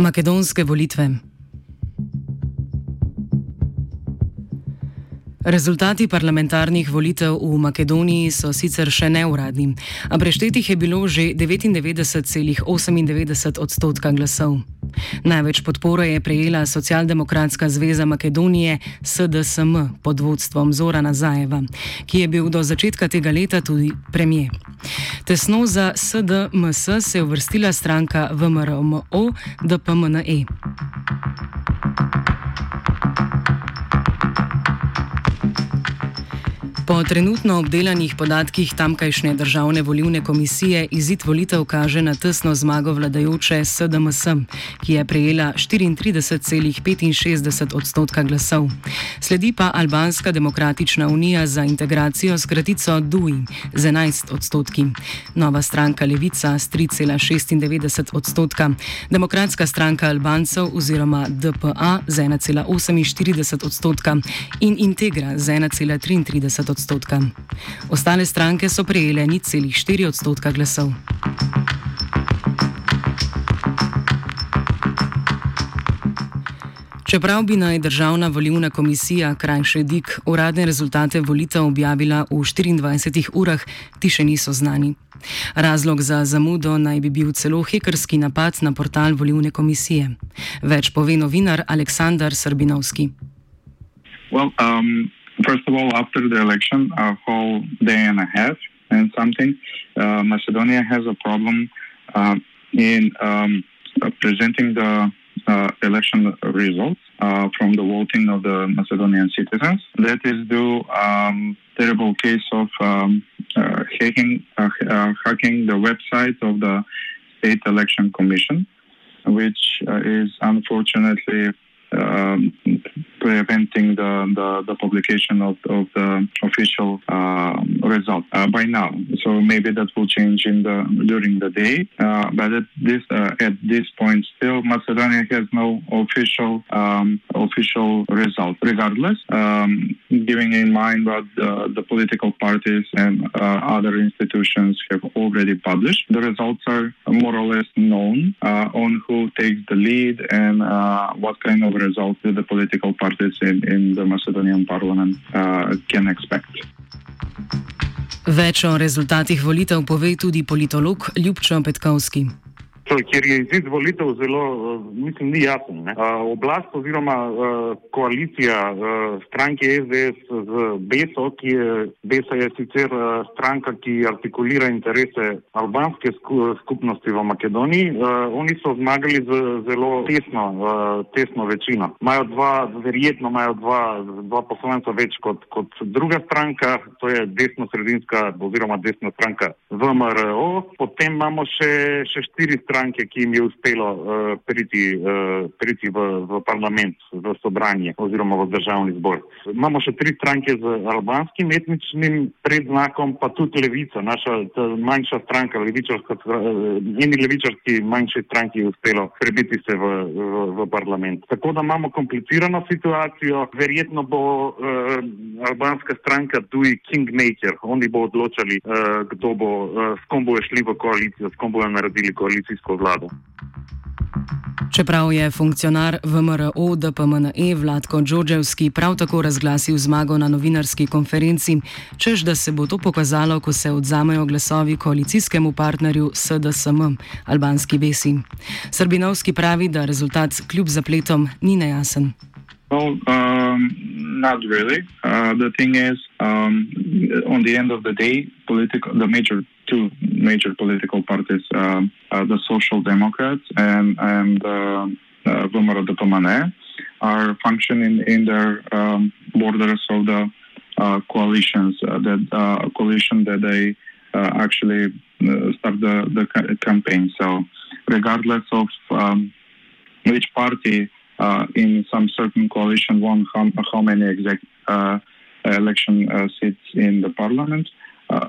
Makedonske volitve. Rezultati parlamentarnih volitev v Makedoniji so sicer še neuradni, a preštetih je bilo že 99,98 odstotka glasov. Največ podpore je prejela Socialdemokratska zveza Makedonije SDSM pod vodstvom Zorana Zajeva, ki je bil do začetka tega leta tudi premije. Tesno za SDMS se je uvrstila stranka VMRMO DPMNE. Po trenutno obdelanih podatkih tamkajšnje državne volivne komisije izid volitev kaže na tesno zmago vladajoče SDMS, ki je prejela 34,65 odstotka glasov. Sledi pa Albanska demokratična unija za integracijo s kratico DUI z 11 odstotki, nova stranka Levica s 3,96 odstotka, Demokratska stranka Albancev oziroma DPA z 1,48 odstotka. In Integra z 1,33 odstotka odstotka. Ostale stranke so prejele nič celih 4 odstotka glasov. Čeprav bi naj državna volivna komisija, krajše DIK, uradne rezultate volitev objavila v 24 urah, ti še niso znani. Razlog za zamudo naj bi bil celo hekerski napad na portal volivne komisije. Več pove novinar Aleksandar Srbinovski. Well, um... First of all, after the election, a whole day and a half and something, uh, Macedonia has a problem uh, in um, uh, presenting the uh, election results uh, from the voting of the Macedonian citizens. That is due um, terrible case of um, uh, hacking, hacking the website of the State Election Commission, which is unfortunately um, preventing the, the, the, publication of, of the official uh, result uh, by now. So maybe that will change in the during the day. Uh, but at this uh, at this point, still Macedonia has no official um, official result. Regardless, um, giving in mind what the, the political parties and uh, other institutions have already published, the results are more or less known uh, on who takes the lead and what kind of results the political parties in, in the Macedonian parliament uh, can expect. Več o rezultatih volitev pove tudi politolog Ljubčo Petkovski. Ker je izid volitev zelo, mislim, ni jasen. Ne? Oblast oziroma koalicija stranke SDS z BESO, ki je, BESO je sicer stranka, ki artikulira interese albanske skupnosti v Makedoniji, oni so zmagali z zelo tesno, tesno večino. Imajo dva, verjetno imajo dva, dva poslanca več kot, kot druga stranka, to je desno-sredinska oziroma desna stranka VMRO. Potem imamo še, še štiri stranke stranke, ki jim je uspelo uh, priti, uh, priti v, v parlament, v sobranje oziroma v državni zbor. Imamo še tri stranke z albanskim etničnim predznakom, pa tudi levica, naša manjša stranka, levičarska, njeni levičarski manjši stranki je uspelo prebiti se v, v, v parlament. Tako da imamo komplicirano situacijo, verjetno bo uh, albanska stranka Dui Kingmaker, oni bo odločali, uh, kdo bo, uh, s kom bojo šli v koalicijo, s kom bojo naredili koalicijsko koalicijsko vlado. Čeprav je funkcionar VMRO DPMNE Vladko Džođevski prav tako razglasil zmago na novinarski konferenci, čež da se bo to pokazalo, ko se odzamejo glasovi koalicijskemu partnerju SDSM, albanski besi. Srbinovski pravi, da rezultat kljub zapletom ni nejasen. Well, um, not really. Uh, the thing is, um, on the end of the day, political, the major two major political parties, uh, uh, the Social Democrats and and uh, uh, Dopamane, are functioning in their um, borders of the coalitions that coalition that they actually start the the campaign. So, regardless of um, which party uh, in some certain coalition won how, how many exact uh, election uh, seats in the parliament.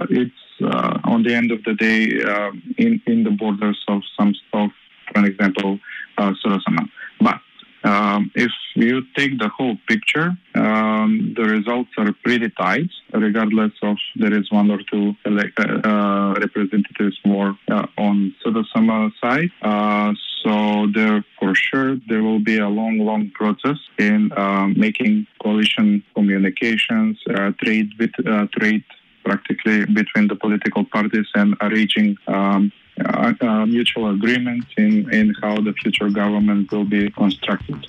It's uh, on the end of the day uh, in in the borders of some of, for example, uh, Surasana. But um, if you take the whole picture, um, the results are pretty tight, regardless of there is one or two elect, uh, representatives more uh, on Sadasama side. Uh, so there, for sure, there will be a long, long process in uh, making coalition communications, uh, trade with uh, trade practically between the political parties and reaching um, a, a mutual agreement in, in how the future government will be constructed.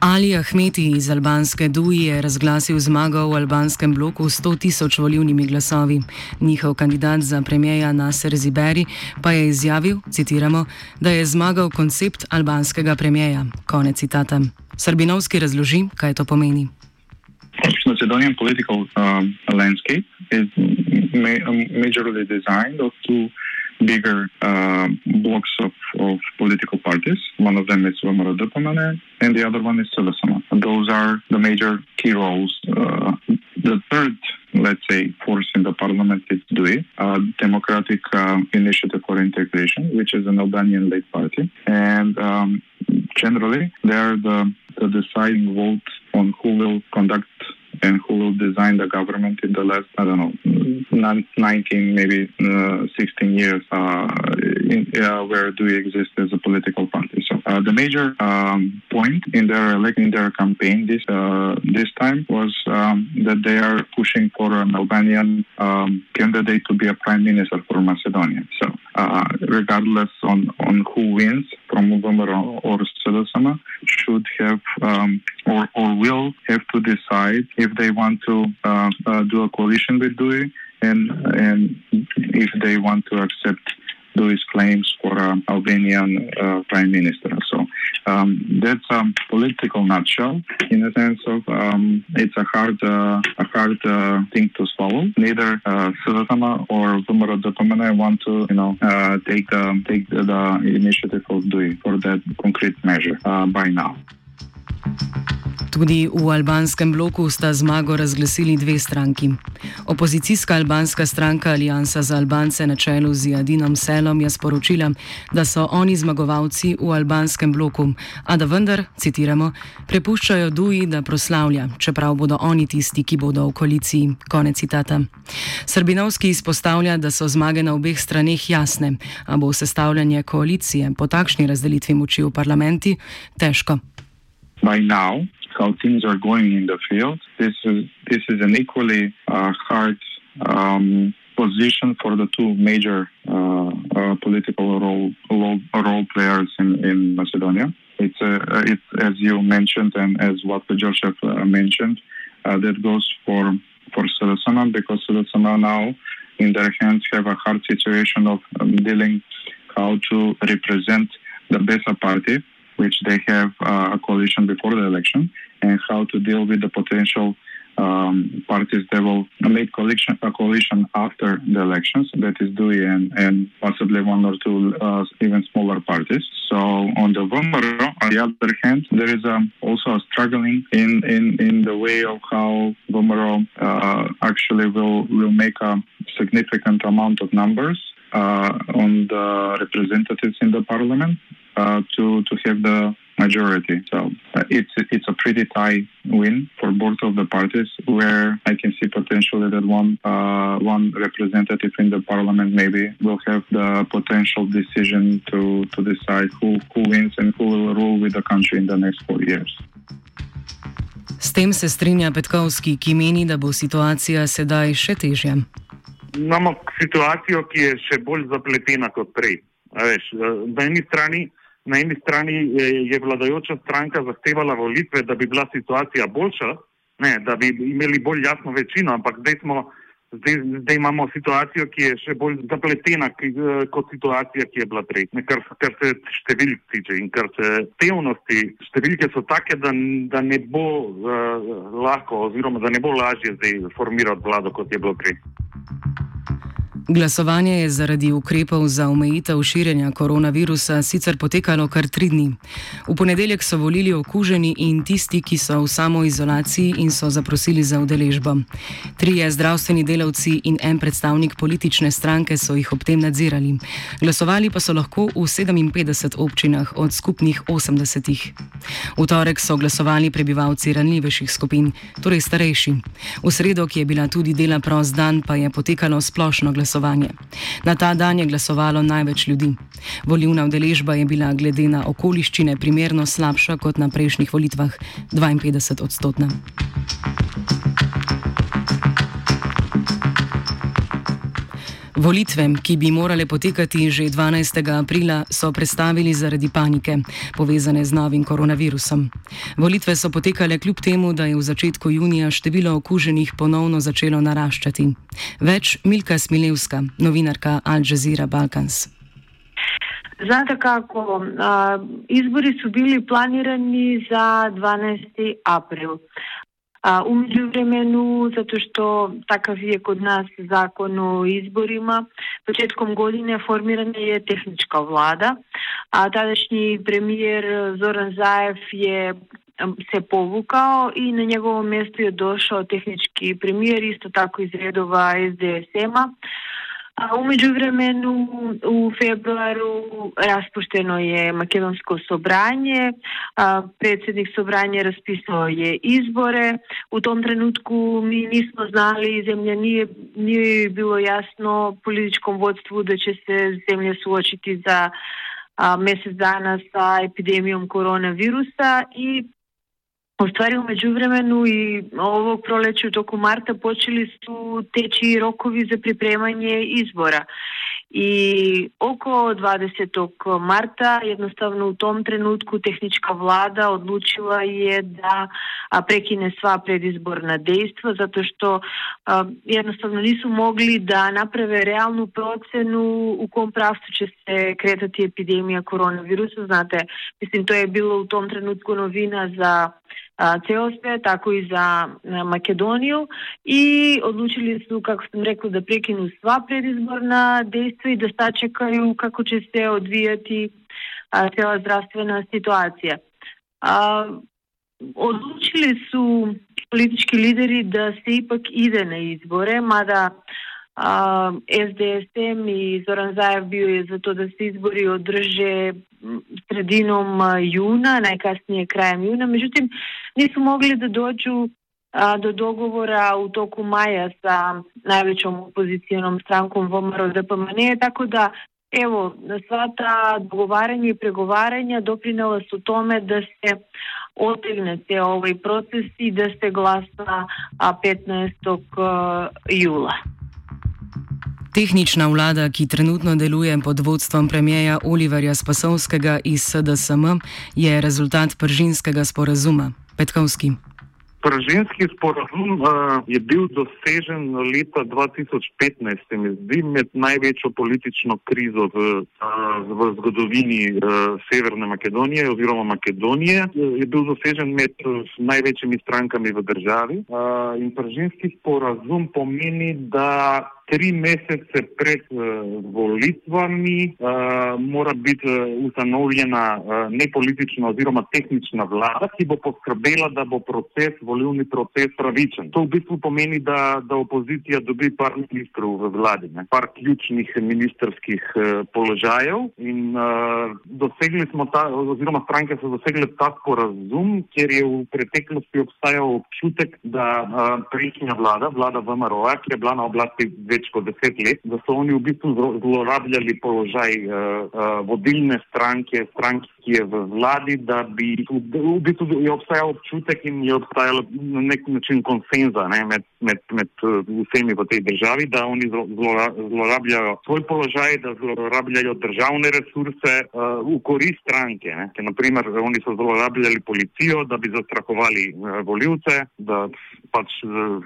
Ali Ahmeti iz albanske Duji je razglasil zmago v albanskem bloku s 100 tisoč volivnimi glasovi. Njihov kandidat za premijeja Nasser Ziberi pa je izjavil, citiramo, da je zmagal koncept albanskega premijeja. Konec citata. Srbinovski razloži, kaj to pomeni. Macedonian political um, landscape is ma- majorly designed of two bigger uh, blocks of, of political parties. One of them is Vamara Dupamane, and the other one is Silasama. Those are the major key roles. Uh, the third, let's say, force in the parliament is DUI, uh, Democratic uh, Initiative for Integration, which is an Albanian-led party, and um, generally they are the, the deciding vote on who will conduct and who will design the government in the last, I don't know, 19, maybe uh, 16 years, uh, in, uh, where do we exist as a political party. So uh, the major um, point in their electing their campaign this uh, this time was um, that they are pushing for an Albanian um, candidate to be a prime minister for Macedonia. So uh, regardless on, on who wins from November or Sedosama, should have um, or, or will have to decide if they want to uh, uh, do a coalition with DUI and and if they want to accept DUI's claims for an Albanian uh, prime minister. Um, that's a political nutshell in the sense of um, it's a hard uh, a hard uh, thing to swallow. Neither uh, or Vumara Dopamene want to you know uh, take the take the, the initiative of doing for that concrete measure uh, by now. Tudi v albanskem bloku sta zmago razglasili dve stranki. Opozicijska albanska stranka Alijansa za Albance na čelu z Jadinom Selom je sporočila, da so oni zmagovalci v albanskem bloku, a da vendar, citiramo, prepuščajo Duji, da proslavlja, čeprav bodo oni tisti, ki bodo v koaliciji. Konec citata. Srbinovski izpostavlja, da so zmage na obeh straneh jasne, a bo sestavljanje koalicije po takšni razdelitvi moči v parlamenti težko. by now how things are going in the field. This is this is an equally uh, hard um, position for the two major uh, uh, political role, role role players in, in Macedonia. It's uh, it's as you mentioned and as what Joseph uh, mentioned uh, that goes for for Sedasana because Sedasana now in their hands have a hard situation of um, dealing how to represent the Besa party which they have uh, a coalition before the election, and how to deal with the potential um, parties that will make coalition, a coalition after the elections, that is DUI and, and possibly one or two uh, even smaller parties. So on the Vomero, on the other hand, there is um, also a struggling in, in, in the way of how Vomero uh, actually will, will make a significant amount of numbers uh, on the representatives in the parliament uh, to to have the majority. So uh, it's it's a pretty tight win for for both of the parties, where I can see potentially that one uh, one representative in the parliament maybe will have the potential decision to to decide who who wins and who will rule with the country in the next four years. S tem se strinja Petkovski, ki meni, da bo situacija sedaj še težja. Imamo situacijo, ki je še bolj zapletena kot prej. Veš, na eni strani na eni strani je vladajoča stranka zahtevala volitve, da bi bila situacija boljša, ne, da bi imeli bolj jasno večino, ampak zdaj, smo, zdaj, zdaj imamo situacijo, ki je še bolj zapletena ki, kot situacija, ki je bila prej, ne, kar, kar se številk tiče in kar se tevnosti. Številke so take, da, da ne bo uh, lahko oziroma da ne bo lažje zdaj formirati vlado, kot je bilo prej. Glasovanje je zaradi ukrepov za omejitev širjenja koronavirusa sicer potekalo kar tri dni. V ponedeljek so volili okuženi in tisti, ki so v samoizolaciji in so zaprosili za udeležbo. Trije zdravstveni delavci in en predstavnik politične stranke so jih ob tem nadzirali. Glasovali pa so lahko v 57 občinah od skupnih 80. V torek so glasovali prebivalci ranljivejših skupin, torej starejši. V sredo, ki je bila tudi dela prost dan, pa je potekalo splošno glasovanje glasovanje. Na ta dan je glasovalo največ ljudi. Volivna udeležba je bila glede na okoliščine primerno slabša kot na prejšnjih volitvah, 52 odstotna. Volitve, ki bi morale potekati že 12. aprila, so predstavili zaradi panike, povezane z novim koronavirusom. Volitve so potekale kljub temu, da je v začetku junija število okuženih ponovno začelo naraščati. Več Milka Smilevska, novinarka Al Jazeera Balkans. Znate kako, izbori su bili planirani za 12. april. А, умеѓу времену, затоа што така вие код нас закон о изборима, почетком година формирана е техничка влада, а тадашни премиер Зоран Заев е се повукао и на негово место е дошao технички премиер, исто така изредова СДСМ-а. A umeđu vremenu u februaru raspušteno je makedonsko sobranje, a predsjednik sobranja raspisao je izbore. U tom trenutku mi nismo znali, zemlja nije, nije bilo jasno političkom vodstvu da će se zemlja suočiti za a, mjesec dana sa epidemijom koronavirusa i U stvari, umeđu vremenu i ovog proleća u toku marta počeli su teći rokovi za pripremanje izbora. I oko 20. marta jednostavno u tom trenutku tehnička vlada odlučila je da prekine sva predizborna dejstva zato što jednostavno nisu mogli da naprave realnu procenu u kom pravcu će se kretati epidemija koronavirusa. Znate, mislim to je bilo u tom trenutku novina za целосте, тако и за Македонија и одлучили се, како сум рекла, да прекину сва предизборна действа и да сачекају како ќе се одвијати цела здравствена ситуација. А, одлучили су политички лидери да се ипак иде на изборе, мада a, SDSM i Zoran Zajev bio je za to da se izbori održe sredinom juna, najkasnije krajem juna. Međutim, nisu mogli da dođu a, do dogovora u toku maja sa najvećom opozicijonom strankom VMRO DPMN, tako da evo, sva ta dogovaranja i pregovaranja doprinela su tome da se otegne te ovaj proces i da se glasa 15. jula. Tehnična vlada, ki trenutno deluje pod vodstvom premijeja Oliverja Spasovskega iz SDSM, je rezultat pržinskega sporazuma. Petkovski. Pržinski sporazum uh, je bil dosežen leta 2015, se mi zdi, med največjo politično krizo v, uh, v zgodovini uh, Severne Makedonije oziroma Makedonije. Je bil dosežen med uh, največjimi strankami v državi. Uh, in pržinski sporazum pomeni, da tri mesece pred uh, volitvami uh, mora biti uh, ustanovljena uh, nepolitična oziroma tehnična vlada, ki bo poskrbela, da bo proces, volilni proces pravičen. To v bistvu pomeni, da, da opozicija dobi par ministrov v vladi, ne? par ključnih ministerskih uh, položajev in uh, dosegli smo ta, oziroma stranke so dosegli ta sporazum, ker je v preteklosti obstajal občutek, da uh, prejšnja vlada, vlada VMRO-a, ki je bila na oblasti več kot deset let, da so oni v bistvu zlorabljali položaj uh, uh, vodilne stranke, stranke, ki je v vladi, da bi v, bistvu je obstajal občutek in je obstajal na nek način konsenza ne, med, med, med uh, vsemi v tej državi, da oni zlora, zlorabljajo svoj položaj, da zlorabljajo državne resurse uh, v korist stranke. Ne. Ker, naprimer, oni so zlorabljali policijo, da bi zastrahovali uh, voljivce, da pač uh,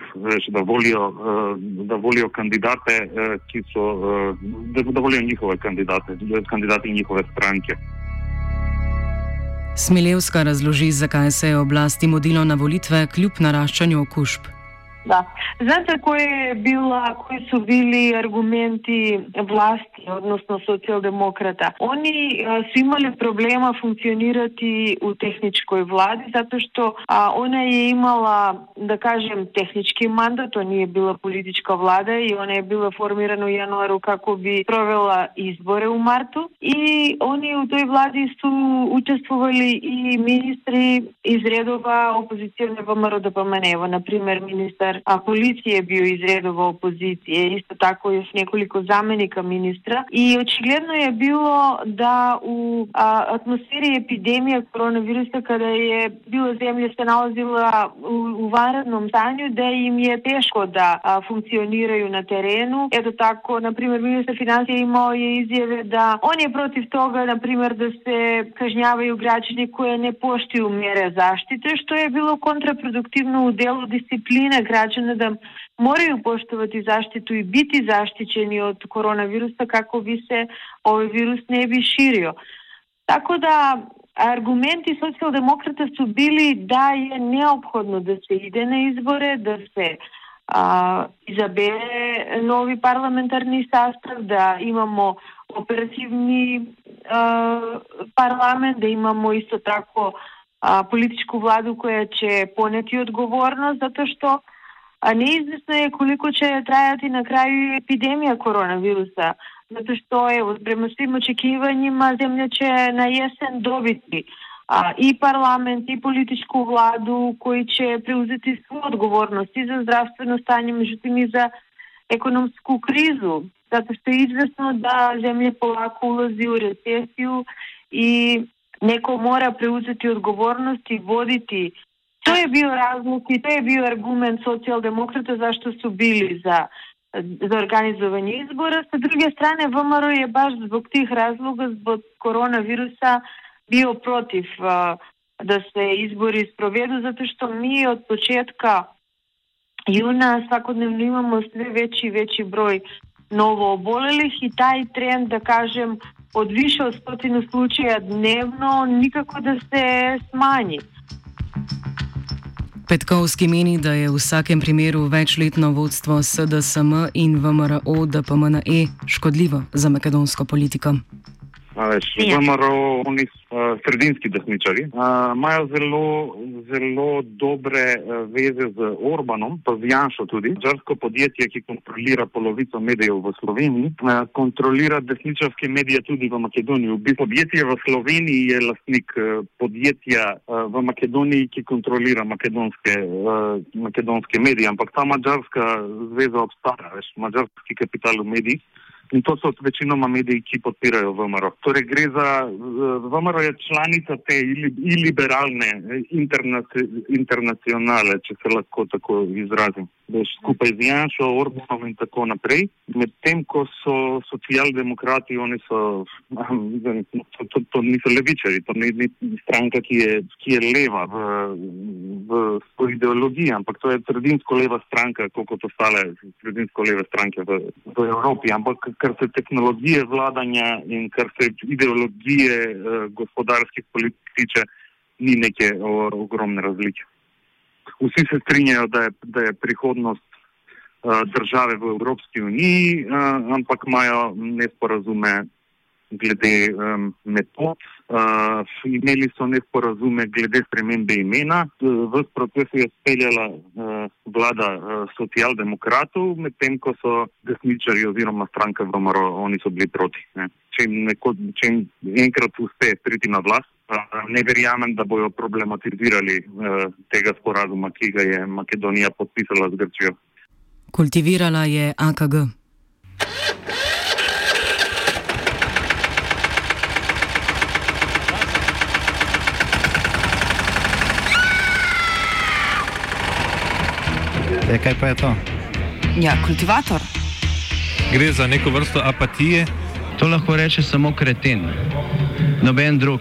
da volijo, uh, da volijo kandidate, uh, ki so, uh, da, da volijo njihove kandidate, kandidate njihove stranke. Smilevska razloži, zakaj se je oblasti modilo na volitve kljub naraščanju okužb. Да. Знаете кои била, кои су били аргументи власти, односно социјалдемократа? Они су имале проблема функционирати у техничкој влади, затоа што а, она е имала, да кажем, технички мандат, они е била политичка влада и она е била формирана у јануару како би провела избори у марту. И они у тој влади су учествували и министри из редова опозиционе ВМРО да ДПМН, на пример министар министар а полиција био изредува опозиција, исто тако и неколико заменика министра и очигледно е било да у а, атмосфери епидемија коронавируса каде е била земја се налазила у, у варедном да им е тешко да а, функционирају на терену. Ето тако, на пример, министар финансија имао е изјаве да он е против тога, на пример, да се кажњавају граѓани кои не поштују мере заштите, што е било контрапродуктивно у делу дисциплина граѓани граѓани да морају поштовати и заштиту и бити заштичени од коронавируса како би се овој вирус не би ширио. Така да аргументи социјалдемократите су били да е необходно да се иде на изборе, да се а, изабере нови парламентарни састав, да имамо оперативни а, парламент, да имамо исто тако а, политичку владу која ќе понети одговорност, затоа што a neizvjesno je koliko će trajati na kraju epidemija koronavirusa. Zato što evo, prema svim očekivanjima zemlja će na jesen dobiti a, i parlament i političku vladu koji će preuzeti svu odgovornost i za zdravstveno stanje, međutim i za ekonomsku krizu. Zato što je izvjesno da zemlja polako ulazi u recesiju i neko mora preuzeti odgovornost i voditi To je bio razlog i to je bio argument socijaldemokrata zašto su bili za, za organizovanje izbora. Sa druge strane, VMRO je baš zbog tih razloga, zbog koronavirusa, bio protiv uh, da se izbori sprovedu, zato što mi od početka juna svakodnevno imamo sve veći i veći broj novo obolelih i taj trend, da kažem, od više od stotinu slučaja dnevno nikako da se smanji. Petkovski meni, da je v vsakem primeru večletno vodstvo SDSM in VMRO DPMNE škodljivo za makedonsko politiko. VMRO, oni uh, sredinski desničari, uh, imajo zelo, zelo dobre uh, veze z Orbanom, pa z Janšo tudi. Mačarsko podjetje, ki kontrolira polovico medijev v Sloveniji, uh, kontrolira desničarske medije tudi v Makedoniji. V podjetje v Sloveniji je lastnik uh, podjetja uh, v Makedoniji, ki kontrolira makedonske, uh, makedonske medije, ampak ta mačarska zveza obstaja, veš, mačarski kapital v medijih. In to so večinoma mediji, ki podpirajo VMRO. Torej, gre za VMRO je članica te iliberalne internacionale, če se lahko tako izrazim skupaj z Janšo, Orbanom in tako naprej. Medtem ko so socialdemokrati, oni so, to, to, to niso levičari, to ni, ni stranka, ki je, ki je leva v, v, v ideologiji, ampak to je sredinsko leva stranka, kot ostale sredinsko leve stranke v, v Evropi. Ampak kar se tehnologije vladanja in kar se ideologije eh, gospodarskih politik tiče, ni neke o, ogromne razlike vsi se strinjajo, da je, da je prihodnost uh, države v Evropski uniji, uh, ampak imajo nesporazume glede um, metod. Uh, imeli so nesporazume glede spremembe imena. V proces je speljala uh, vlada uh, socialdemokratov, medtem ko so desničari oziroma stranka VMRO, oni so bili proti. Ne. Če neko, če enkrat uspe priti na vlast, ne verjamem, da bojo problematizirali uh, tega sporazuma, ki ga je Makedonija podpisala z Grčijo. Kultivirala je AKG. E, kaj pa je to? Ja, kultivator. Gre za neko vrsto apatije. To lahko reče samo kreten, noben drug.